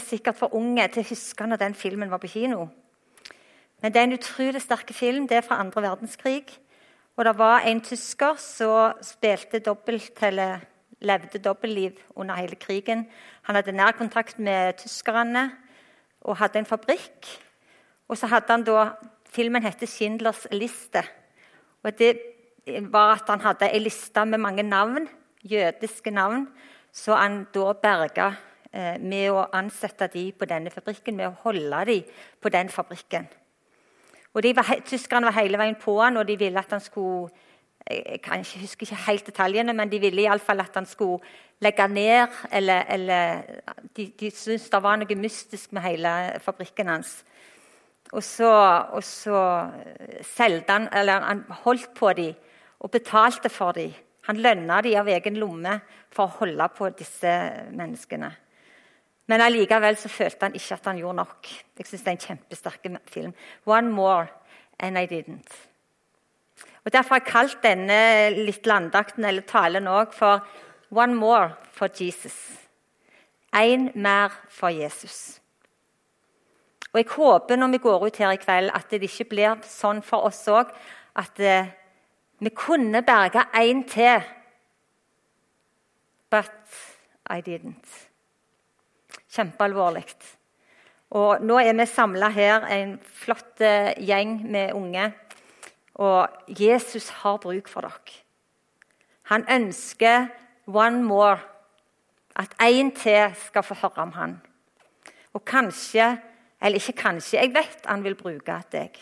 sikkert for unge til å huske når den filmen var på kino. Men det er en utrolig sterk film. Det er fra andre verdenskrig. Og det var en tysker som spilte dobbelt, eller levde dobbeltliv under hele krigen. Han hadde nærkontakt med tyskerne og hadde en fabrikk. Og så hadde han da Filmen heter 'Schindlers liste'. Og Det var at han hadde ei liste med mange navn, jødiske navn, så han da berga med å ansette de på denne fabrikken, med å holde de på den fabrikken. Og var, Tyskerne var hele veien på han, og de ville at han skulle jeg kan ikke huske ikke helt detaljene, men de ville iallfall at han skulle legge ned eller, eller De, de syntes det var noe mystisk med hele fabrikken hans. Og så, og så han Eller han holdt på dem og betalte for dem. Han lønna dem av egen lomme for å holde på disse menneskene. Men allikevel så følte han ikke at han gjorde nok. Jeg synes det er en kjempesterk film. One more and I didn't. Og Derfor har jeg kalt denne litt landakten eller talen òg for 'One more for Jesus'. Én mer for Jesus. Og Jeg håper når vi går ut her i kveld, at det ikke blir sånn for oss òg at eh, vi kunne berga én til. But I didn't. Kjempealvorlig. Og nå er vi samla her, en flott eh, gjeng med unge. Og Jesus har bruk for dere. Han ønsker one more. At én til skal få høre om han. Og kanskje, eller ikke kanskje, jeg vet han vil bruke deg.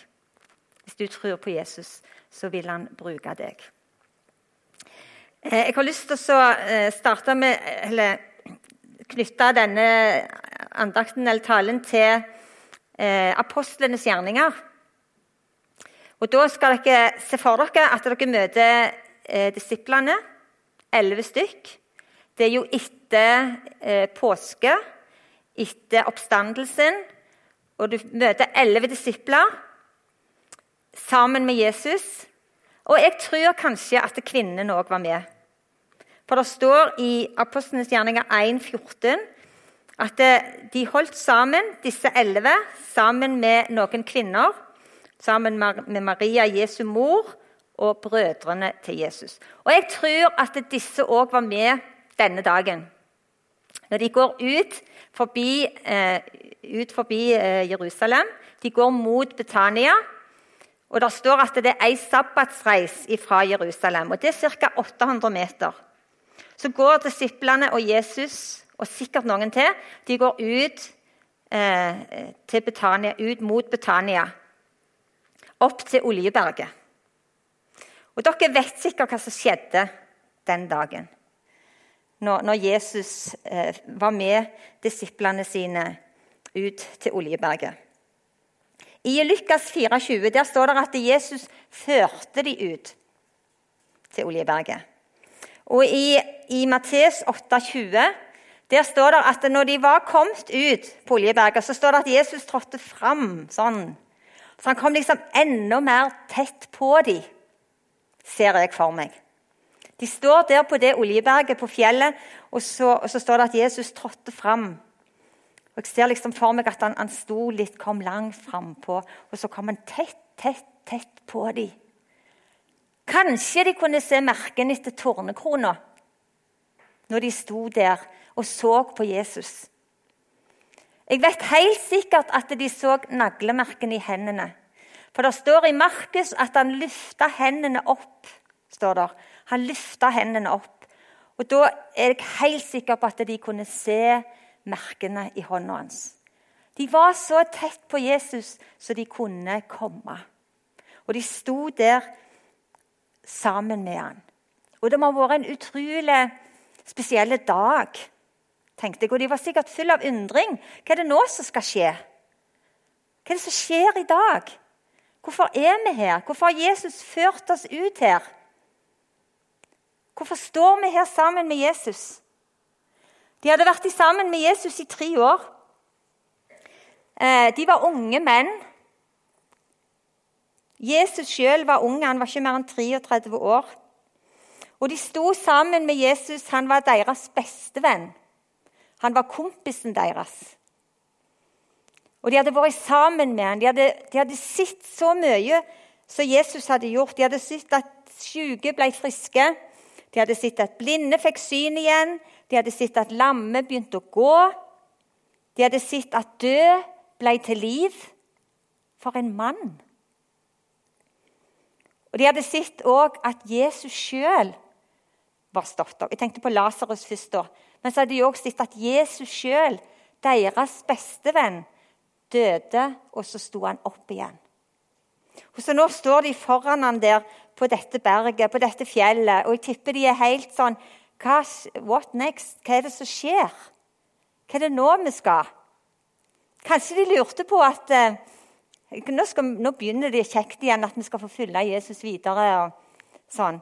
Hvis du tror på Jesus, så vil han bruke deg. Eh, jeg har lyst til å eh, starte med Eller knytte denne andakten eller talen til eh, apostlenes gjerninger. Og Da skal dere se for dere at dere møter eh, disiplene, elleve stykk. Det er jo etter eh, påske, etter oppstandelsen. Og du møter elleve disipler sammen med Jesus. Og jeg tror kanskje at kvinnene òg var med. For det står i Apostlenes gjerninger 1,14 at eh, de holdt sammen, disse elleve, sammen med noen kvinner sammen med Maria, Jesu mor, og brødrene til Jesus. Og Jeg tror at disse òg var med denne dagen. Når de går ut forbi, eh, ut forbi eh, Jerusalem, de går mot Betania. Og Det står at det er ei sabbatsreis fra Jerusalem. og Det er ca. 800 meter. Så går disiplene og Jesus og sikkert noen til de går ut, eh, til Betania, ut mot Betania opp til Oljeberget. Og Dere vet sikkert hva som skjedde den dagen, når, når Jesus eh, var med disiplene sine ut til Oljeberget. I Lukas 24 der står det at Jesus førte de ut til Oljeberget. Og i, i Matteus 8,20 der står det at når de var kommet ut på Oljeberget, så står det at Jesus trådte fram sånn så han kom liksom enda mer tett på dem, ser jeg for meg. De står der på det oljeberget på fjellet, og så, og så står det at Jesus trådte fram. Og Jeg ser liksom for meg at han, han sto litt, kom langt frampå, og så kom han tett, tett, tett på dem. Kanskje de kunne se merkene etter tornekrona når de sto der og så på Jesus. Jeg vet helt sikkert at de så naglemerkene i hendene. For det står i Markus at han løfta hendene opp. står der. Han løfta hendene opp. Og Da er jeg helt sikker på at de kunne se merkene i hånda hans. De var så tett på Jesus så de kunne komme. Og de sto der sammen med han. Og det må ha vært en utrolig spesiell dag tenkte jeg. Og de var sikkert fulle av undring. Hva er det nå som skal skje? Hva er det som skjer i dag? Hvorfor er vi her? Hvorfor har Jesus ført oss ut her? Hvorfor står vi her sammen med Jesus? De hadde vært sammen med Jesus i tre år. Eh, de var unge menn. Jesus sjøl var ung, han var ikke mer enn 33 år. Og De sto sammen med Jesus, han var deres bestevenn. Han var kompisen deres. Og de hadde vært sammen med ham. De hadde, de hadde sett så mye som Jesus hadde gjort. De hadde sett at syke ble friske. De hadde sett at blinde fikk syn igjen. De hadde sett at lamme begynte å gå. De hadde sett at død ble til liv. For en mann! Og De hadde sett òg at Jesus sjøl var stått opp. Jeg tenkte på Lasarus først. da. Men så hadde de òg sett at Jesus sjøl, deres bestevenn, døde, og så sto han opp igjen. Og så Nå står de foran han der på dette berget, på dette fjellet, og jeg tipper de er helt sånn Hva, What next? Hva er det som skjer? Hva er det nå vi skal? Kanskje de lurte på at eh, nå, skal, nå, begynner det kjekt igjen, at vi skal få følge Jesus videre. og sånn.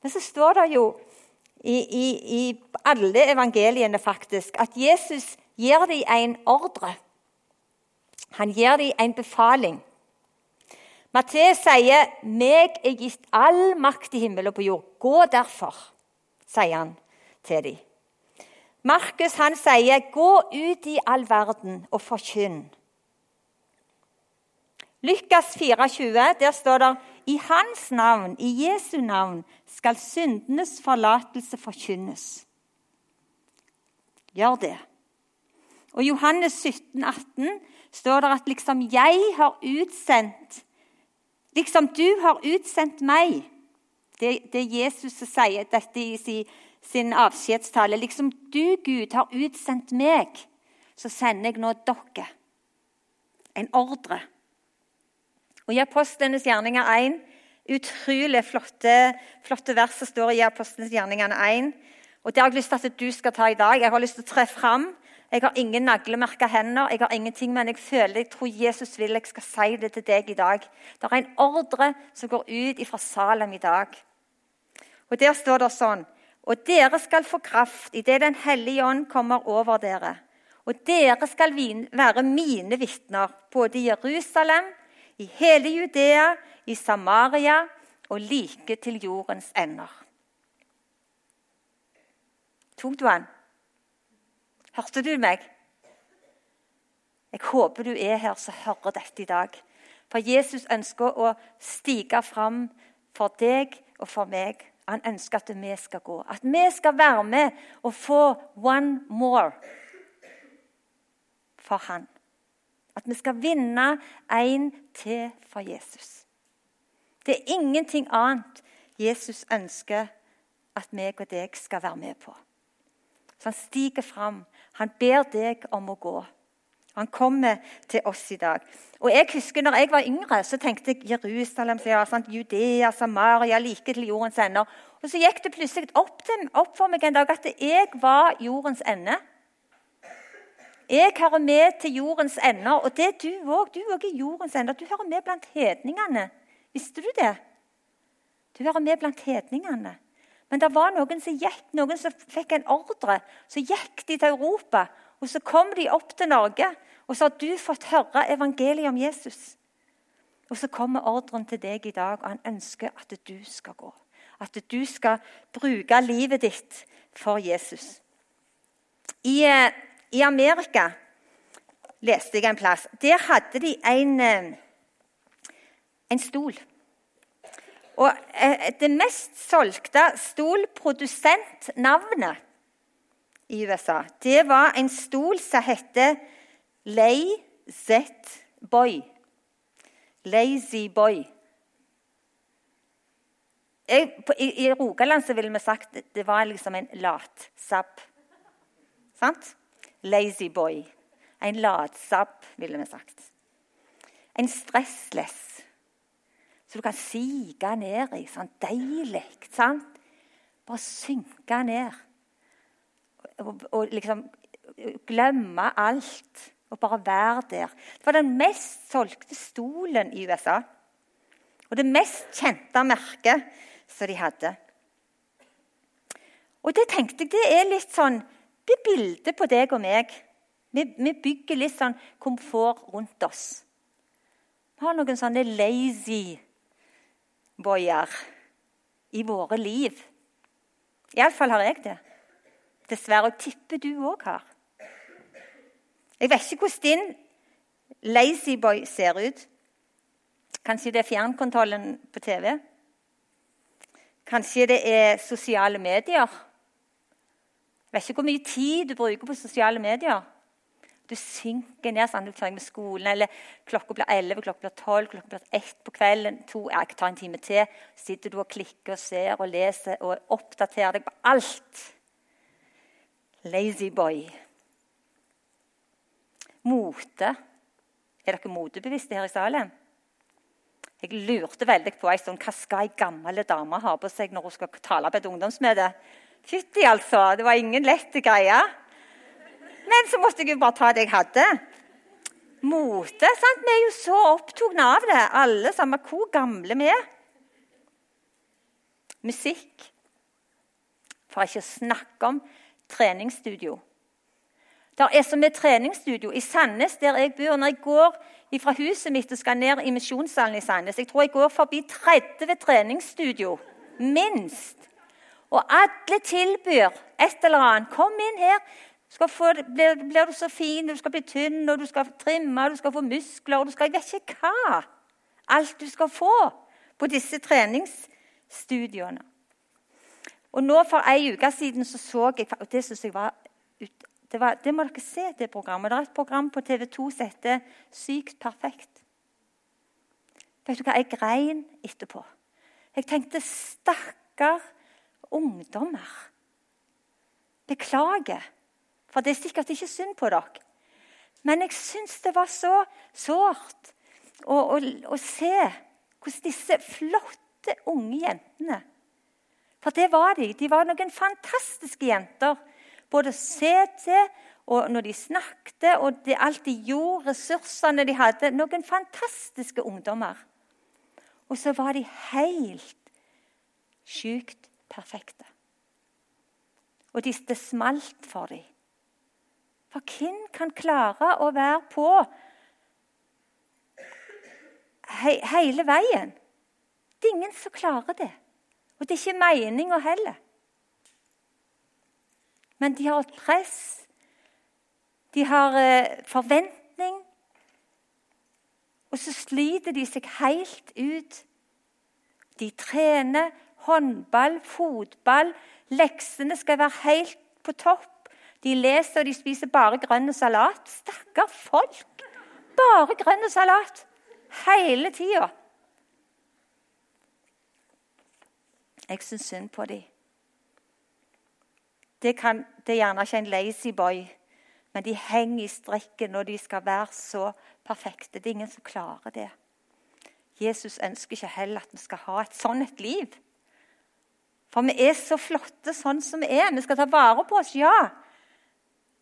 Men så står det jo i, i, i alle evangeliene faktisk at Jesus gir dem en ordre. Han gir dem en befaling. Matteus sier, 'Meg er gitt all makt i himmel og på jord. Gå derfor', sier han til dem. Markus han sier, 'Gå ut i all verden og forkynn'. Lukas 24, der står det i hans navn, i Jesu navn, skal syndenes forlatelse forkynnes. Gjør det. Og I Johannes 17, 18 står det at liksom jeg har utsendt Liksom du har utsendt meg. Det, det Jesus sier dette i sin, sin avskjedstale. Liksom du, Gud, har utsendt meg, så sender jeg nå dere en ordre. Og I Apostlenes gjerninger 1 utrolig flotte, flotte vers som står i Apostlenes gjerninger 1. Og Det har jeg lyst til at du skal ta i dag. Jeg har lyst til å tre fram jeg har ingen naglemerka hender, jeg har ingenting, men jeg føler, jeg tror Jesus vil jeg skal si det til deg i dag. Det er en ordre som går ut fra Salem i dag. Og Der står det sånn Og dere skal få kraft idet Den hellige ånd kommer over dere. Og dere skal være mine vitner både i Jerusalem, i hele Judea, i Samaria og like til jordens ender. Tok du han? Hørte du meg? Jeg håper du er her som hører dette i dag. For Jesus ønsker å stige fram for deg og for meg. Han ønsker at vi skal gå. At vi skal være med og få one more for han. At vi skal vinne en til for Jesus. Det er ingenting annet Jesus ønsker at meg og deg skal være med på. Så han stiger fram. Han ber deg om å gå. Han kommer til oss i dag. Og jeg husker når jeg var yngre, så tenkte jeg Jerusalem, ja, sant? Judea, Samaria, like til jordens ender. Og så gikk det plutselig opp, til, opp for meg en dag at jeg var jordens ende. Jeg hører med til jordens ender, og det er du òg. Du òg er jordens ender. Du hører med blant hedningene. Visste du det? Du hører med blant hedningene. Men det var noen som gikk, noen som fikk en ordre. Så gikk de til Europa, og så kom de opp til Norge. Og så har du fått høre evangeliet om Jesus. Og så kommer ordren til deg i dag, og han ønsker at du skal gå. At du skal bruke livet ditt for Jesus. I, eh, i Amerika leste jeg en plass. Der hadde de en, eh, en stol. Og eh, Det mest solgte stolprodusentnavnet i USA det var en stol som heter Lazy Boy. Lazy Boy. Jeg, i, I Rogaland ville vi sagt det var liksom en latsabb. Sant? Lazy boy. En latsabb, ville vi sagt. En stressless så du kan sige ned i. Sånn deilig. sant? Bare synke ned. Og, og, liksom glemme alt og bare være der. Det var den mest solgte stolen i USA. Og det mest kjente merket som de hadde. Og det tenkte jeg, det er litt sånn Det er bildet på deg og meg. Vi, vi bygger litt sånn komfort rundt oss. Vi har noen sånne lazy boyer i våre liv. Iallfall har jeg det. Dessverre. Og tipper du òg har. Jeg vet ikke hvordan din lazy boy ser ut. Kanskje det er fjernkontrollen på TV. Kanskje det er sosiale medier. Jeg vet ikke hvor mye tid du bruker på sosiale medier. Du synker ned sånn, du er med skolen, eller klokka blir 11, klokka blir 12, klokka blir 1 på kvelden. To, jeg tar en time til. sitter du og klikker og ser og leser og oppdaterer deg på alt. Lazy boy. Mote. Er dere motebevisste her i salen? Jeg lurte veldig på sånn, hva skal ei gammel dame ha på seg når hun skal tale på et ungdomsmøte. Fytti, altså! Det var ingen lett greie. Men så måtte jeg jo bare ta det jeg hadde. Mote. sant? Vi er jo så opptatt av det, alle sammen, hvor gamle vi er. Musikk. For ikke å snakke om treningsstudio. Det er så mye treningsstudio i Sandnes, der jeg bor. Når jeg går fra huset mitt og skal ned i Misjonssalen i Sandnes Jeg tror jeg går forbi 30 treningsstudio. Minst. Og alle tilbyr et eller annet. Kom inn her. Få, blir, blir, du så fin, du skal bli tynn, og du skal trimme, du skal få muskler du skal, Jeg vet ikke hva. Alt du skal få på disse treningsstudiene. Og nå For ei uke siden så, så jeg og Det synes jeg var, det, var, det må dere se, det programmet. Det er et program på TV 2 som heter 'Sykt perfekt'. Vet du hva? Jeg grein etterpå. Jeg tenkte 'stakkar ungdommer'. Beklager. For det er sikkert ikke synd på dere. Men jeg syns det var så sårt å, å, å, se hvordan disse flotte, unge jentene For det var de. De var noen fantastiske jenter. Både å se til og når de snakket, og det, alt de gjorde, ressursene de hadde. Noen fantastiske ungdommer. Og så var de helt sjukt perfekte. Og de, det smalt for dem. For hvem kan klare å være på he hele veien? Det er ingen som klarer det. Og det er ikke meninga heller. Men de har et press. De har eh, forventning. Og så sliter de seg helt ut. De trener håndball, fotball. Leksene skal være helt på topp. De leser og de spiser bare grønn salat. Stakkar folk! Bare grønn salat hele tida. Jeg syns synd på dem. Det, kan, det, er gjerne ikke en lazy boy, men de henger i strikken når de skal være så perfekte. Det er ingen som klarer det. Jesus ønsker ikke heller at vi skal ha et sånt liv. For vi er så flotte sånn som vi er. Vi skal ta vare på oss, ja.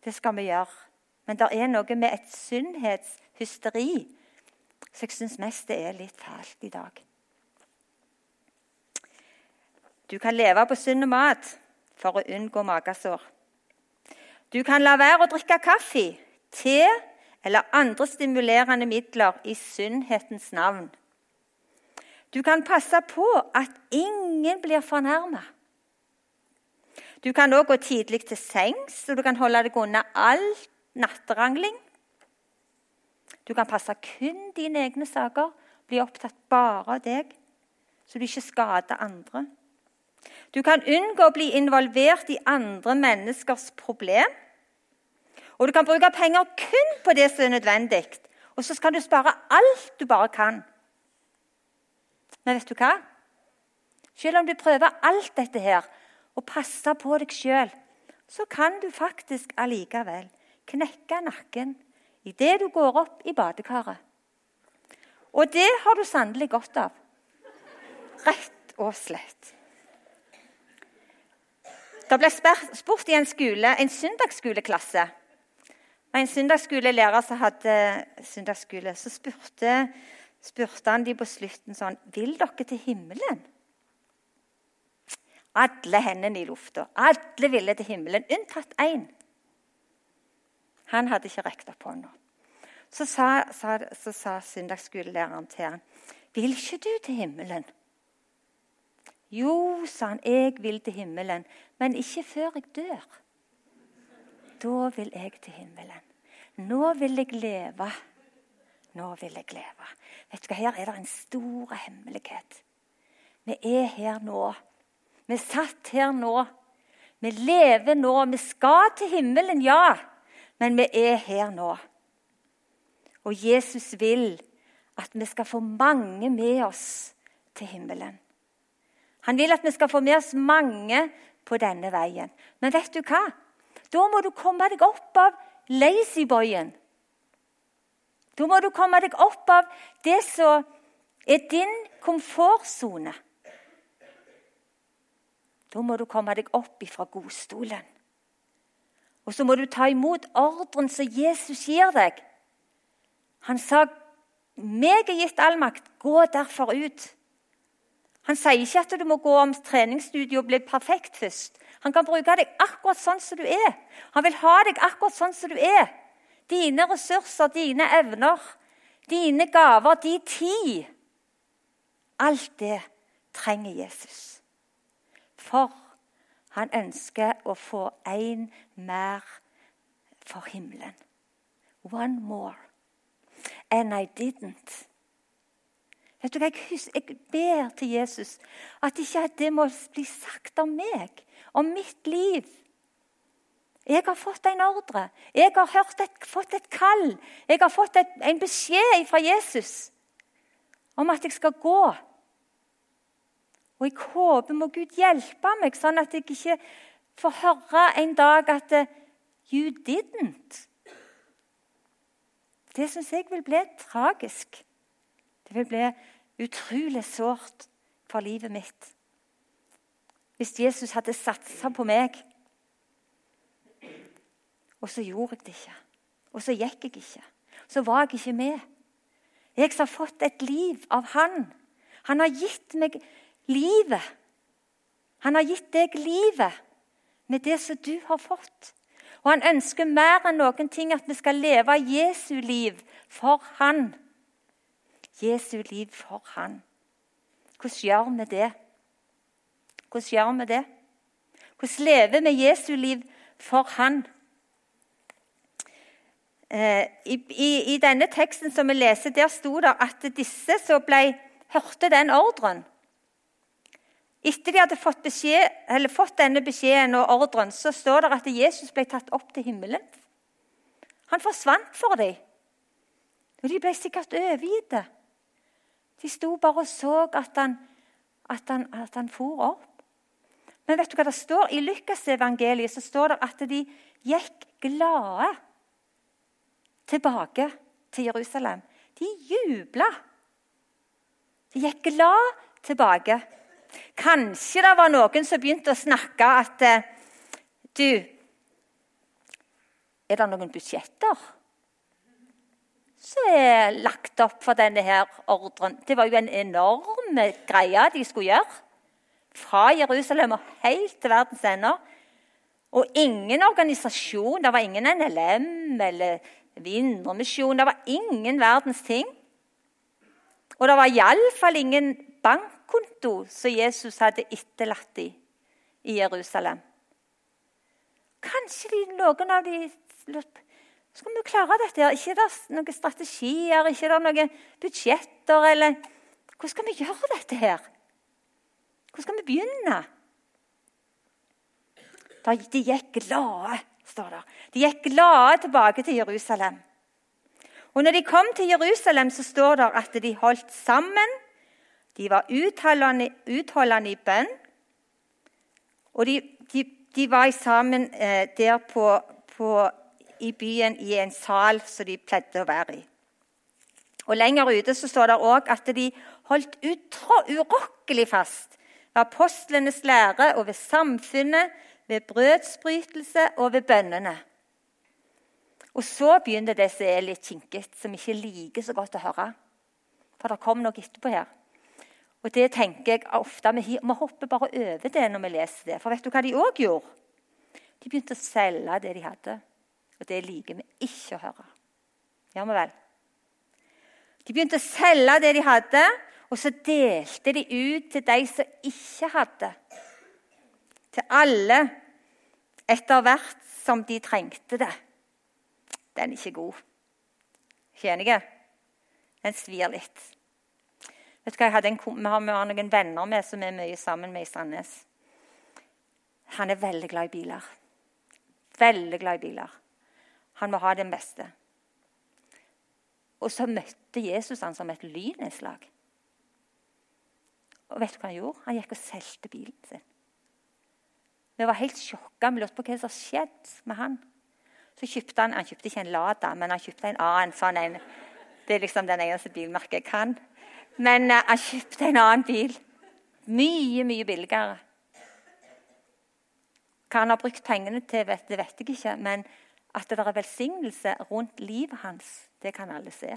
Det skal vi gjøre. Men det er noe med et sunnhetshysteri så jeg syns mest det er litt fælt i dag. Du kan leve på sunn mat for å unngå magesår. Du kan la være å drikke kaffe, te eller andre stimulerende midler i sunnhetens navn. Du kan passe på at ingen blir fornærma. Du kan òg gå tidlig til sengs, og du kan holde deg unna all natterangling. Du kan passe kun dine egne saker, bli opptatt bare av deg, så du ikke skader andre. Du kan unngå å bli involvert i andre menneskers problem. Og du kan bruke penger kun på det som er nødvendig. Og så skal du spare alt du bare kan. Men vet du hva? Selv om du prøver alt dette her, og passer på deg sjøl, så kan du faktisk allikevel knekke nakken idet du går opp i badekaret. Og det har du sannelig godt av. Rett og slett. Det ble spurt i en skole, en søndagsskoleklasse. En søndagsskolelærer som hadde søndagsskole, så spurte, spurte han de på slutten sånn Vil dere til himmelen? Alle hendene i lufta. Alle ville til himmelen, unntatt én. Han hadde ikke rekt opp hånda. Så sa, sa, så sa søndagsskolelæreren til han, 'Vil ikke du til himmelen?' 'Jo', sa han, 'jeg vil til himmelen, men ikke før jeg dør.' 'Da vil jeg til himmelen. Nå vil jeg leve Nå vil jeg leve. Vet du hva, Her er det en stor hemmelighet. Vi er her nå. Vi er satt her nå. Vi lever nå. Vi skal til himmelen, ja, men vi er her nå. Og Jesus vil at vi skal få mange med oss til himmelen. Han vil at vi skal få med oss mange på denne veien. Men vet du hva? Da må du komme deg opp av lazyboyen. Da må du komme deg opp av det som er din komfortsone. Da må du komme deg opp ifra godstolen. Og så må du ta imot ordren som Jesus gir deg. Han sa, 'Meg er gitt all makt. Gå derfor ut.' Han sier ikke at du må gå om treningsstudiet og bli perfekt først. Han kan bruke deg akkurat sånn som du er. Han vil ha deg akkurat sånn som du er. Dine ressurser, dine evner, dine gaver, din tid. Alt det trenger Jesus. For han ønsker å få én mer for himmelen. One more. And I didn't. Vet du hva, jeg ber til Jesus at ikke det må bli sagt om meg, om mitt liv. Jeg har fått en ordre. Jeg har et, fått et kall. Jeg har fått et, en beskjed fra Jesus om at jeg skal gå. Og jeg håper må Gud hjelpe meg, sånn at jeg ikke får høre en dag at eh, You didn't. Det syns jeg vil bli tragisk. Det vil bli utrolig sårt for livet mitt. Hvis Jesus hadde satsa på meg, og så gjorde jeg det ikke. Og så gikk jeg ikke. Så var jeg ikke med. Jeg som har fått et liv av Han. Han har gitt meg livet. Han har gitt deg livet med det som du har fått. Og han ønsker mer enn noen ting at vi skal leve Jesu liv for han. Jesu liv for han. Hvordan gjør vi det? Hvordan gjør vi det? Hvordan lever vi Jesu liv for han? Eh, I, i, I, denne teksten som vi leser, der sto det at disse som ble, hørte den ordren etter de hadde fått, beskjed, fått, denne beskjeden og ordren, så står det at Jesus ble tatt opp til himmelen. Han forsvant for dem. Og de ble sikkert overgitt. De sto bare og så at han, at han, at han for opp. Men vet du hva det står? i Lukasevangeliet står det at de gikk glade tilbake til Jerusalem. De jubla. De gikk glad tilbake. Kanskje det var noen som begynte å snakke at eh, Du, er det noen budsjetter som er lagt opp for denne her ordren? Det var jo en enorm greie de skulle gjøre. Fra Jerusalem og helt til verdens ender. Og ingen organisasjon. Det var ingen NLM eller Vinnermisjon. Det var ingen verdens ting. Og det var iallfall ingen bankkonto som Jesus hadde etterlatt dem i Jerusalem. Kanskje de, noen av de Skal vi klare dette? her? Ikke det noen strategier, ikke det noen budsjetter? eller Hvordan skal vi gjøre dette her? Hvordan skal vi begynne? De gikk glade, står det. De gikk glade tilbake til Jerusalem. Og når de kom til Jerusalem, så står det at de holdt sammen de var utholdende, utholdende i bønn. Og de, de, de var sammen eh, der på, på, i byen i en sal som de pleide å være i. Og Lenger ute så står det òg at de holdt urokkelig fast ved apostlenes lære og ved samfunnet, ved brødsbrytelse og ved bønnene. Og så begynner det som er litt kinkete, som ikke liker så godt å høre. For det kom noe etterpå her. Og det tenker jeg ofte, Vi, hopper bare over det når vi leser det. For vet du hva de òg gjorde? De begynte å selge det de hadde. Og det liker vi ikke å høre. Gjør vi vel? De begynte å selge det de hadde, og så delte de ut til de som ikke hadde. Til alle etter hvert som de trengte det. Den er ikke god. Ikke enige? Den svir litt. Vet du hva, en, Vi har, noen venner med som er mye sammen med i Sandnes. Han er veldig glad i biler. Veldig glad i biler. Han må ha den beste. Og så møtte Jesus han som et lynnedslag. Og vet du hva han gjorde? Han gikk og solgte bilen sin. Vi var helt sjokka. Vi lurte på hva som skjedde med han. Så kjøpte Han han kjøpte ikke en Lada, men han kjøpte en annen. sånn en. Det er liksom den eneste bilmerket jeg kan. Men uh, han kjøpte en annen bil. Mye, mye billigere. Hva han har brukt pengene til, vet, det vet jeg ikke. Men at det er velsignelse rundt livet hans, det kan alle se.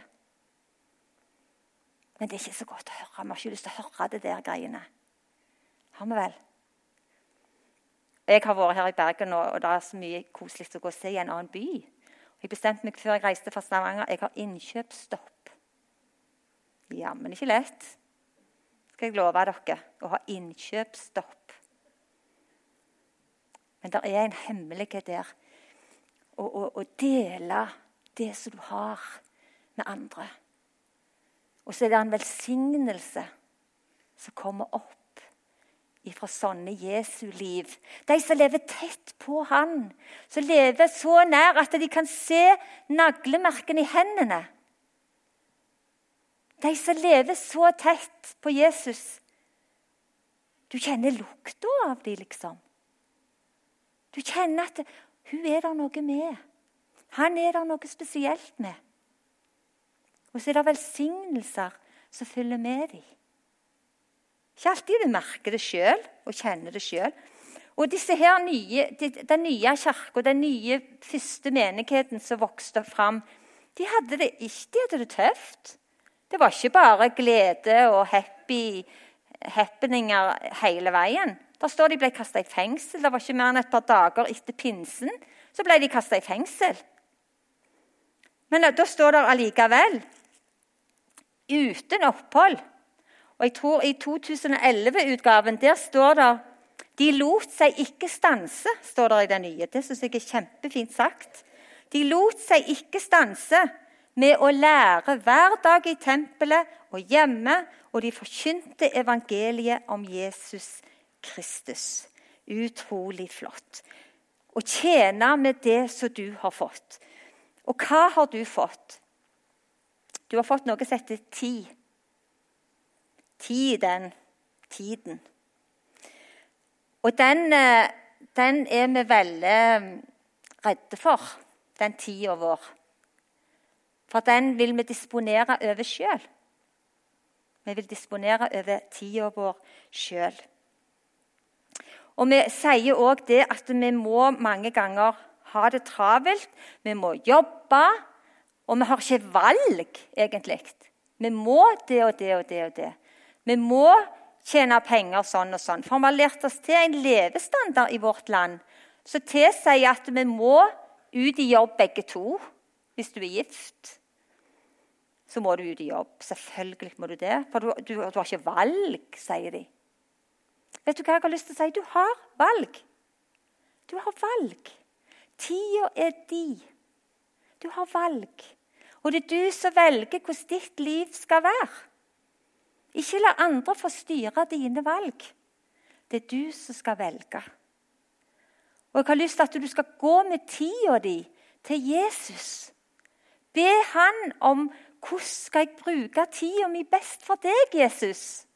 Men det er ikke så godt å høre. Vi har ikke lyst til å høre det der greiene. Har vi vel? Jeg har vært her i Bergen, og det er så mye koselig å gå og se i en annen by. Jeg bestemte meg før jeg reiste fra Stavanger jeg har innkjøpsstopp. Jammen ikke lett, skal jeg love dere, å ha innkjøpsstopp. Men det er en hemmelighet der. Å, å, å dele det som du har, med andre. Og så er det en velsignelse som kommer opp fra sånne Jesu liv. De som lever tett på han, som lever så nær at de kan se naglemerkene i hendene. De som lever så tett på Jesus. Du kjenner lukta av dem, liksom. Du kjenner at hun er der noe med. Han er der noe spesielt med. Og så er det velsignelser som følger med dem. Ikke alltid du merker det sjøl og kjenner det sjøl. Og disse her nye, Den nye kirka, den nye første menigheten som vokste fram, de hadde det ikke de hadde det tøft. Det var ikke bare glede og happy happeninger hele veien. Der står de ble kasta i fengsel. Det var ikke mer enn et par dager etter pinsen så ble de kasta i fengsel. Men da står det allikevel uten opphold. Og jeg tror I 2011-utgaven der står det de lot seg ikke stanse, står det i den nye. Det syns jeg er kjempefint sagt. De lot seg ikke stanse med å lære hver dag i tempelet og hjemme, og de forkynte evangeliet om Jesus Kristus. Utrolig flott. Å tjene med det som du har fått. Og hva har du fått? Du har fått noe som heter tid. Tid, den tiden. Og den, eh, den er vi veldig mm, redde for, den tida vår. For den vil vi disponere over sjøl. Vi vil disponere over tida vår sjøl. Og vi sier òg det at vi må mange ganger ha det travelt. Vi må jobbe. Og vi har ikke valg, egentlig. Vi må det og det og det. og det. Vi må tjene penger sånn og sånn. For vi har lært oss til en levestandard i vårt land som tilsier at vi må ut i jobb begge to. Hvis du er gift, så må du ut i jobb. Selvfølgelig må du det. For du, du, du har ikke valg, sier de. Vet du hva jeg har lyst til å si? Du har valg. Du har valg. Tida er di. Du har valg. Og det er du som velger hvordan ditt liv skal være. Ikke la andre få styre dine valg. Det er du som skal velge. Og Jeg har lyst til at du skal gå med tida di til Jesus. Be han om hvordan skal jeg bruke tida mi best for deg, Jesus.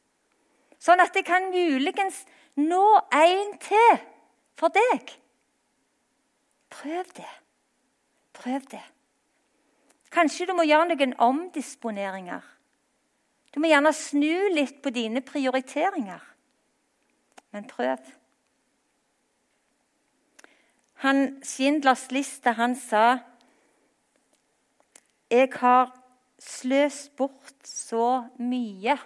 Sånn at jeg kan muligens nå en til for deg. Prøv det. Prøv det. Kanskje du må gjøre noen omdisponeringer. Du må gjerne snu litt på dine prioriteringer. Men prøv. Han, Schindlers liste han sa Jeg har sløst bort så mye.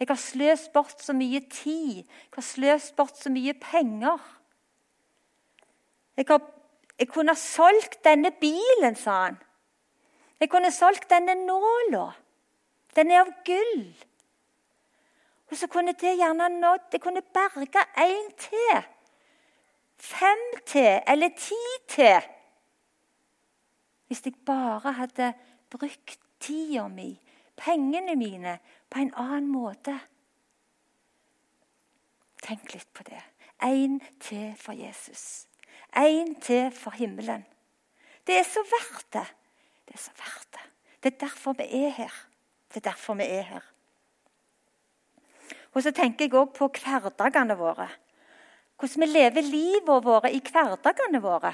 Jeg har sløst bort så mye tid. Jeg har sløst bort så mye penger. Jeg, har, jeg kunne ha solgt denne bilen, sa han. Jeg kunne solgt denne nåla. Den er av gull. Og så kunne det gjerne nådd Det kunne berga én til. Fem til, eller ti til. Hvis jeg bare hadde brukt tida mi, pengene mine, på en annen måte. Tenk litt på det. Én til for Jesus. Én til for himmelen. Det er så verdt det. Det er så verdt det. Det er derfor vi er her. Det er derfor vi er her. Og så tenker jeg òg på hverdagene våre. Hvordan vi lever livet våre i hverdagene våre.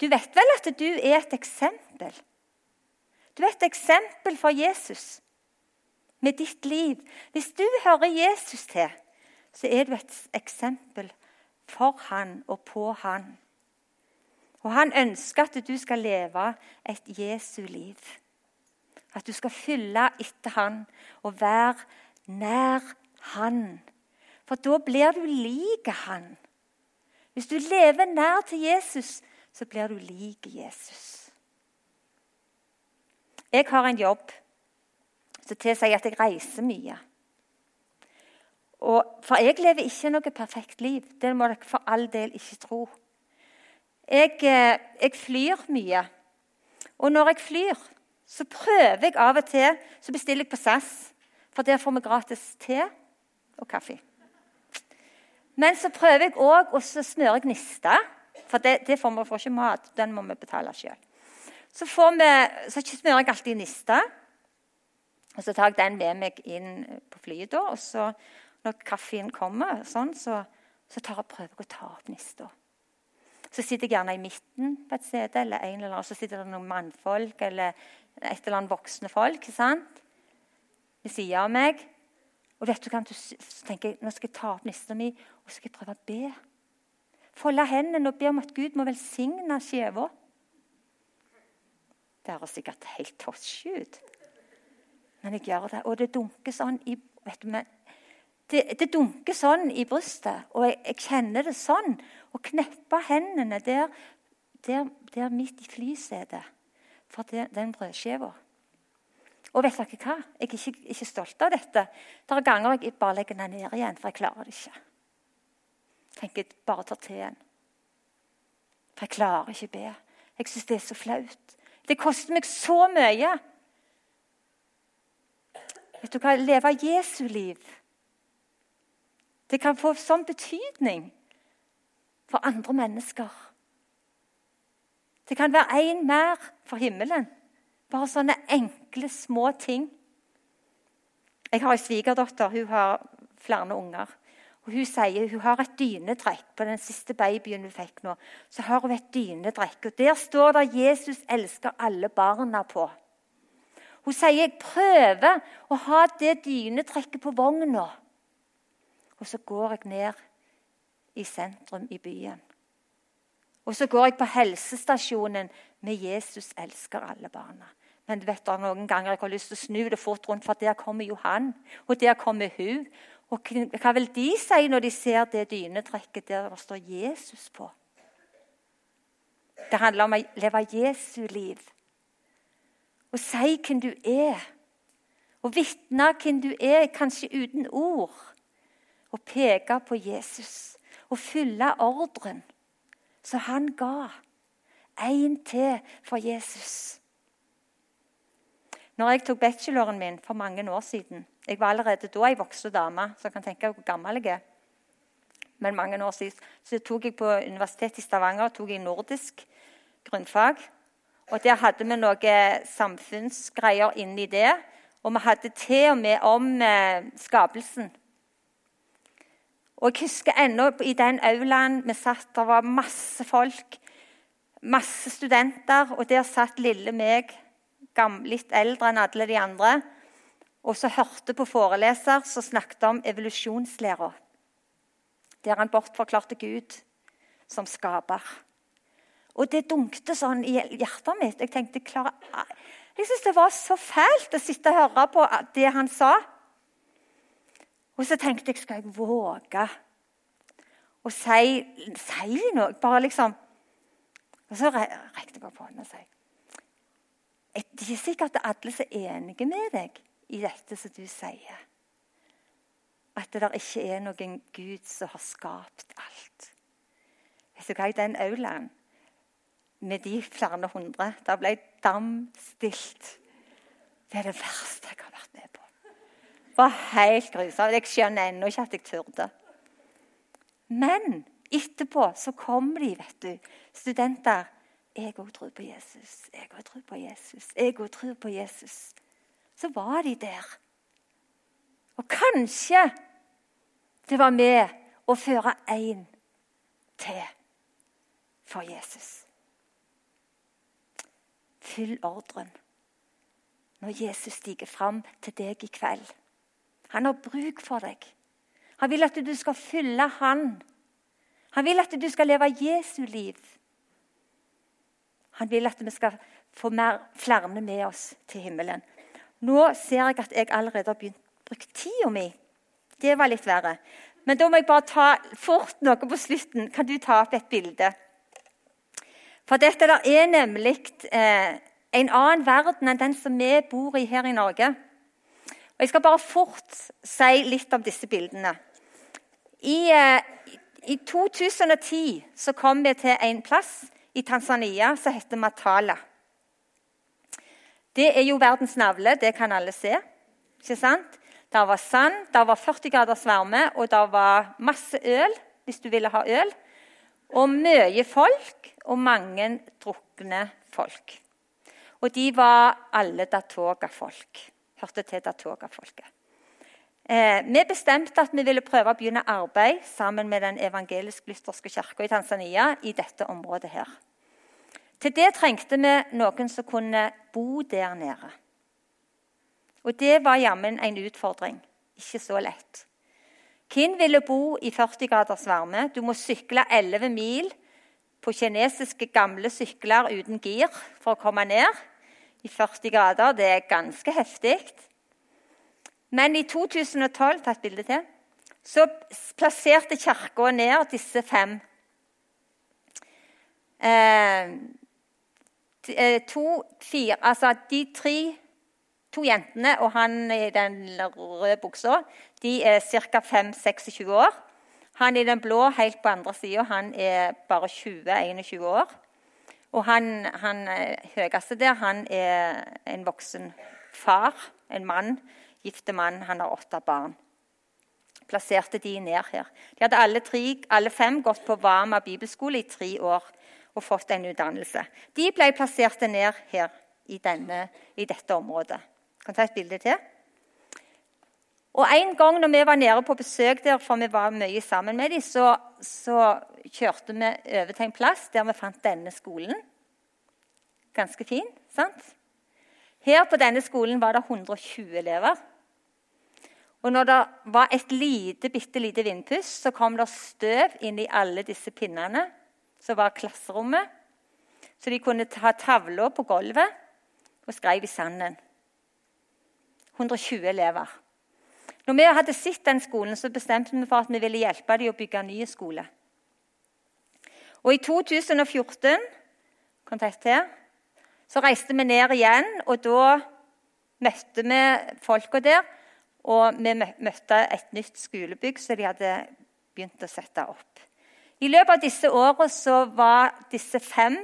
Du vet vel at du er et eksempel? Du er et eksempel for Jesus med ditt liv. Hvis du hører Jesus til, så er du et eksempel for han og på han. Og han ønsker at du skal leve et Jesu liv. At du skal fylle etter han og være nær han. For da blir du lik han. Hvis du lever nær til Jesus, så blir du lik Jesus. Jeg har en jobb som tilsier at jeg reiser mye. Og, for jeg lever ikke noe perfekt liv. Det må dere for all del ikke tro. Jeg, eh, jeg, flyr mye. Og når jeg flyr, så prøver jeg av og til Så bestiller jeg på SAS, for der får vi gratis te og kaffe. Men så prøver jeg òg å smøre gnister, for det, det får vi får ikke mat. Den må vi betale sjøl. Så, så smører jeg alltid nista. Og så tar jeg den med meg inn på flyet. da, og så når kaffen kommer, sånn, så, så jeg prøver å ta opp nista. Så sitter jeg gjerne i midten på et sete, eller en eller annen, så sitter det noen mannfolk eller et eller annet voksne folk sant? ved sida av meg. Og vet du hva, så tenker Nå skal jeg ta opp nista mi og skal jeg prøve å be. Folde hendene og be om at Gud må velsigne skiva. Det høres sikkert helt tosje ut, men jeg gjør det. Og det dunker sånn i vet du, det, det, dunker sånn i brystet, og jeg, jeg kjenner det sånn. Og knepper hendene der, der, der midt i flysetet for det, den brødskiva. Og vet dere hva? Jeg er ikke, ikke, stolt av dette. Det er ganger jeg bare legger den ned igjen, for jeg klarer det ikke. tenker jeg bare tar til igjen. For jeg klarer ikke å be. Jeg syns det er så flaut. Det koster meg så mye. Vet du hva? Leve Jesu liv det kan få sånn betydning for andre mennesker. Det kan være én mer for himmelen. Bare sånne enkle, små ting. Jeg har en svigerdatter. Hun har flere unger. Og Hun sier hun har et dynetrekk på den siste babyen hun fikk nå. Så har hun et dynetrekk, og Der står det 'Jesus elsker alle barna' på. Hun sier jeg prøver å ha det dynetrekket på vogna. Og så går jeg ned i sentrum i byen. Og så går jeg på helsestasjonen med 'Jesus elsker alle barna'. Men du vet, er noen ganger jeg har lyst til å snu det fort rundt, for der kommer Johan, og der kommer hun. Og Hva vil de si når de ser det dynetrekket der det står Jesus på? Det handler om å leve Jesu liv. Å si hvem du er. Å vitne hvem du er, kanskje uten ord og peke på Jesus og fylle ordren som han ga. Én til for Jesus. Når jeg tok bacheloren min for mange år siden Jeg var allerede da ei voksen dame, så jeg kan tenke hvor gammel jeg er. Men mange år siden så tok jeg på Universitetet i Stavanger tok jeg nordisk grunnfag. Og Der hadde vi noen samfunnsgreier inni det. Og vi hadde til og med om eh, skapelsen. Og Jeg husker ennå i den aulaen vi satt, der var masse folk. Masse studenter, og der satt lille meg, litt eldre enn alle de andre. Og så hørte på foreleser som snakket om evolusjonslæra. Der han bortforklarte Gud som skaper. Og det dunkte sånn i hjertet mitt. Jeg tenkte, klar, jeg syntes det var så fælt å sitte og høre på det han sa. Og så tenkte jeg skal jeg våge å si, si noe? Bare liksom Og så rekte jeg opp hånda og sa Det er ikke sikkert at alle er enige med deg i dette som du sier. At det der ikke er noen Gud som har skapt alt. Vet du hva, I den aulaen med de flere hundre. der ble damstilt. Det er det verste jeg har vært med på. Det var helt grusomt. Jeg skjønner ennå ikke at jeg turde. Men etterpå så kommer de, vet du, studenter. Jeg òg tror på Jesus. Jeg òg tror på Jesus. Jeg òg tror på Jesus. Så var de der. Og kanskje det var med å føre én til for Jesus. Fyll ordren når Jesus stiger fram til deg i kveld. Han har bruk for deg. Han vil at du skal fylle han. Han vil at du skal leve Jesu liv. Han vil at vi skal få mer, flere med oss til himmelen. Nå ser jeg at jeg allerede har begynt brukt tida mi. Det var litt verre. Men da må jeg bare ta fort noe på slutten. Kan du ta opp et bilde? For dette er nemlig eh, en annen verden enn den som vi bor i her i Norge. Jeg skal bare fort si litt om disse bildene. I, eh, i 2010 så kom vi til en plass i Tanzania som heter Matala. Det er jo verdens navle, det kan alle se. Ikke sant? Der var sand, der var 40 graders varme, og der var masse øl hvis du ville ha øl. Og mye folk, og mange drukne folk. Og de var alle Datoga-folk. Hørte til Datoga-folket. Eh, vi bestemte at vi ville prøve å begynne arbeid sammen med den evangelisk-lutherske kirka i Tanzania i dette området. her. Til det trengte vi noen som kunne bo der nede. Og det var jammen en utfordring. Ikke så lett. Hvem ville bo i 40 graders varme? Du må sykle 11 mil på kinesiske gamle sykler uten gir for å komme ned. I 40 grader. Det er ganske heftig. Men i 2012 tatt bilde til, så plasserte Kirka ned disse fem. Eh, eh, to, fire, altså de tre to jentene og han i den røde buksa de er ca. 5-26 år. Han i den blå helt på andre sida er bare 20-21 år. Og han, han eh, høyeste der han er en voksen far, en mann, gifte mann. Han har åtte barn. Plasserte de ned her. De hadde alle, tre, alle fem gått på Vama bibelskole i tre år og fått en utdannelse. De ble plassert ned her i, denne, i dette området. Kan ta et bilde til. Og En gang når vi var nede på besøk der, for vi var mye sammen med dem, så, så, kjørte vi over til en plass der vi fant denne skolen. Ganske fin, sant? Her på denne skolen var det 120 elever. Og når det var et lite, bitte lite vindpust, så kom det støv inn i alle disse pinnene som var klasserommet. Så de kunne ta tavla på gulvet og skrev i sanden. 120 elever. Når vi hadde sett den skolen, så bestemte vi for at vi ville hjelpe dem å bygge en ny skole. Og I 2014 til, så reiste vi ned igjen, og da møtte vi folka der. Og vi møtte et nytt skolebygg som de hadde begynt å sette opp. I løpet av disse årene var disse fem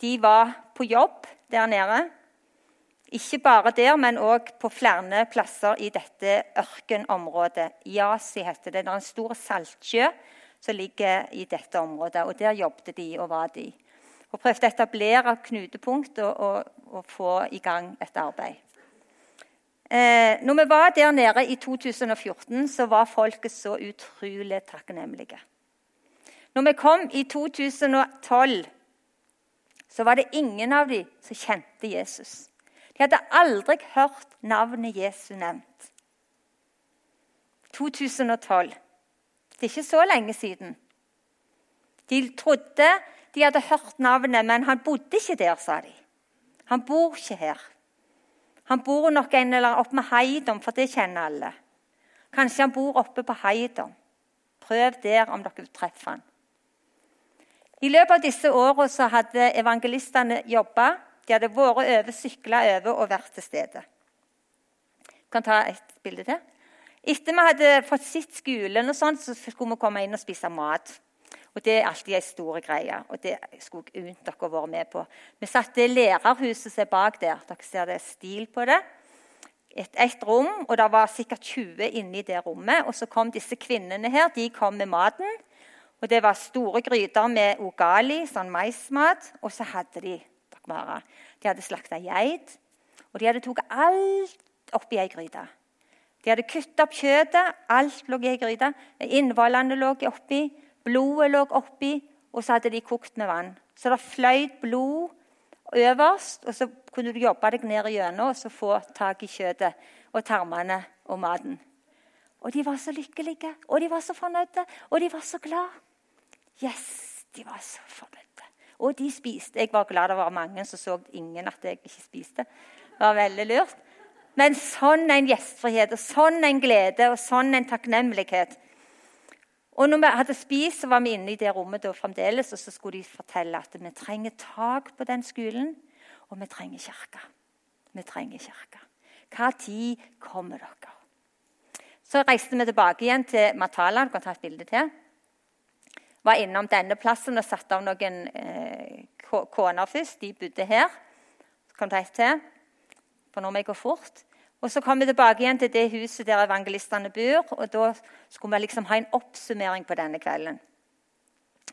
de var på jobb der nede. Ikke bare der, men òg på flere plasser i dette ørkenområdet. Yasi heter det. Det er en stor saltsjø som ligger i dette området. og Der jobbet de og var de. Og prøvde å etablere knutepunkt og, og, og få i gang et arbeid. Eh, når vi var der nede i 2014, så var folket så utrolig takknemlige. Når vi kom i 2012, så var det ingen av dem som kjente Jesus. De hadde aldri hørt navnet Jesu nevnt. 2012. Det er ikke så lenge siden. De trodde de hadde hørt navnet, men han bodde ikke der, sa de. Han bor ikke her. Han bor nok en eller oppe med Heidom, for det kjenner alle. Kanskje han bor oppe på Heidom. Prøv der om dere treffer han. I løpet av disse årene hadde evangelistene jobba de hadde vært over, sykla over og vært til stede. Jeg kan ta et bilde til. Etter vi hadde fått sett skolen, og sånt, så skulle vi komme inn og spise mat. Og Det er alltid ei stor greie. og Det skulle jeg unnt dere å være med på. Vi satte lærerhuset som er bak der. Dere ser det er stil på det. Et, et rom, og det var sikkert 20 inni det rommet. Og så kom disse kvinnene her. De kom med maten. Og Det var store gryter med ogali, sånn maismat. Og så hadde de dere de hadde slakta geit, og de hadde tatt alt oppi ei gryte. De hadde kuttet opp kjøttet, alt lå i ei gryte. Innvollene lå oppi. Blodet lå oppi, og så hadde de kokt med vann. Så det fløyt blod øverst, og så kunne du jobbe deg ned igjennom og så få tak i kjøttet og tarmene og maten. Og de var så lykkelige, og de var så fornøyde, og de var så glad. Yes, de var så fornøyde. Og de spiste. Jeg var glad det var mange som så ingen at jeg ikke spiste. Det var veldig lurt. Men sånn en gjestfrihet, og sånn en glede og sånn en takknemlighet og når vi hadde spist, så var vi inne i det rommet da fremdeles, og så skulle de fortelle at vi trenger tak på den skolen, og vi trenger kirke. Vi trenger kirke. Hva tid kommer dere? Så reiste vi tilbake igjen til Matala. Du kan ta et bilde til. Var innom denne plassen og satte av noen eh, koner først. De bodde her. Så kom det ta til. For nå må jeg gå fort. Og Så kom vi tilbake igjen til det huset der evangelistene bor. og Da skulle vi liksom ha en oppsummering på denne kvelden.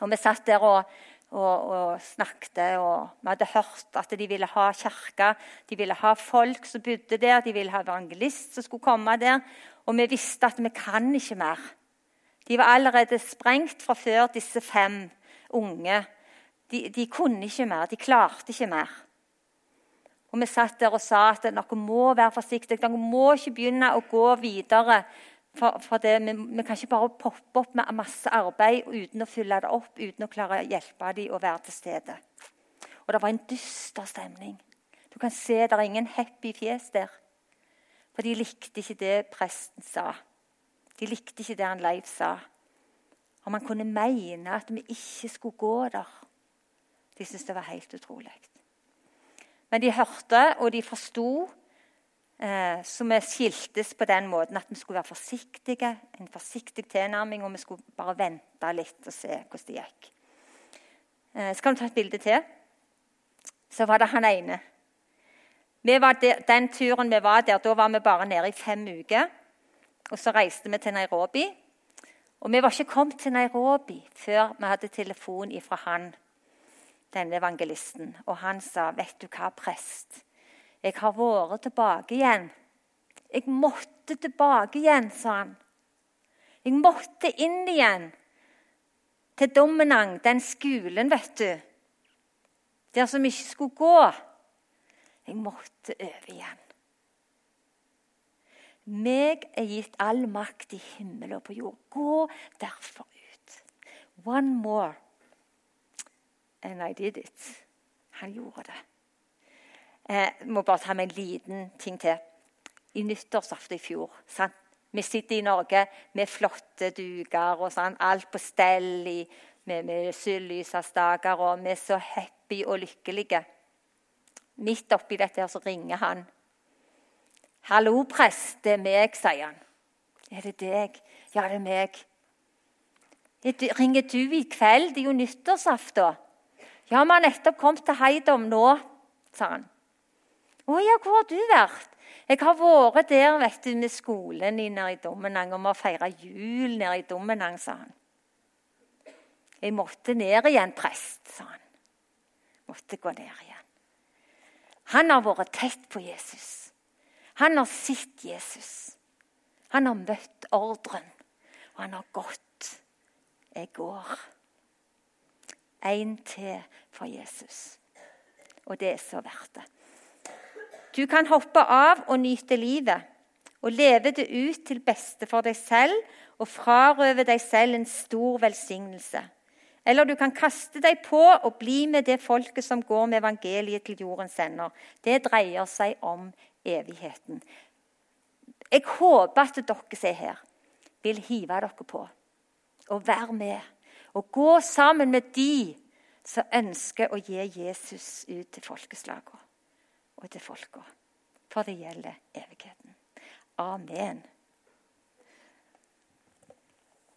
Og Vi satt der og, og, og snakket, og vi hadde hørt at de ville ha kirke. De ville ha folk som bodde der, de ville ha evangelist som skulle komme der. Og vi visste at vi kan ikke mer. De var allerede sprengt fra før, disse fem unge. De, de kunne ikke mer, de klarte ikke mer. Og Vi satt der og sa at dere må være forsiktige. Dere må ikke begynne å gå videre. For, for det, vi, vi, kan ikke bare poppe opp med masse arbeid uten å fylle det opp, uten å klare å hjelpe dem å være til stede. Og det var en dyster stemning. Du kan se det er ingen happy fjes der. For de likte ikke det presten sa. De likte ikke det han Leif sa. Om han kunne mene at vi ikke skulle gå der. De syntes det var helt utrolig. Men de hørte, og de forsto. Eh, så vi skiltes på den måten at vi skulle være forsiktige. En forsiktig tilnærming, og vi skulle bare vente litt og se hvordan det gikk. Eh, skal vi ta et bilde til? Så var det han ene. Der, den turen vi var der, da var vi bare nede i fem uker. Og så reiste vi til Nairobi. Og vi var ikke kommet til Nairobi før vi hadde telefon fra han denne evangelisten. Og han sa, 'Vet du hva, prest? Jeg har vært tilbake igjen.' 'Jeg måtte tilbake igjen', sa han. 'Jeg måtte inn igjen til Dommenang, den skolen, vet du.' Der som ikke skulle gå. Jeg måtte over igjen. Meg er gitt all makt i himmel og på jord. Gå derfor ut. One more and I did it. Han gjorde det. Jeg eh, må bare ta med en liten ting til. I nyttårsaften i fjor sant? Vi sitter i Norge med flotte duker og sånn, alt på stell i, med, med sølvlysestaker, og vi er så happy og lykkelige. Midt oppi dette her så ringer han. 'Hallo, prest. Det er meg', sier han. 'Er det deg?' 'Ja, det er meg'. 'Ringer du i kveld? Det er jo nyttårsaften.' Ja, vi har nettopp kommet til Heidom nå, sa han. Å ja, hvor har du vært? Jeg har vært der vet du, med skolen i nede i Dommenang, og vi har feira jul nede i Dommenang, sa han. Jeg måtte ned igjen, prest, sa han. Måtte gå ned igjen. Han har vært tett på Jesus. Han har sett Jesus. Han har møtt ordren, og han har gått. Jeg går en til for Jesus. Og det er så verdt det. Du kan hoppe av og nyte livet og leve det ut til beste for deg selv og frarøve deg selv en stor velsignelse. Eller du kan kaste deg på og bli med det folket som går med evangeliet til jordens ender. Det dreier seg om evigheten. Jeg håper at dere som er her, vil hive dere på og være med og gå sammen med de som ønsker å gi Jesus ut til folkeslagene og til folka. For det gjelder evigheten. Amen.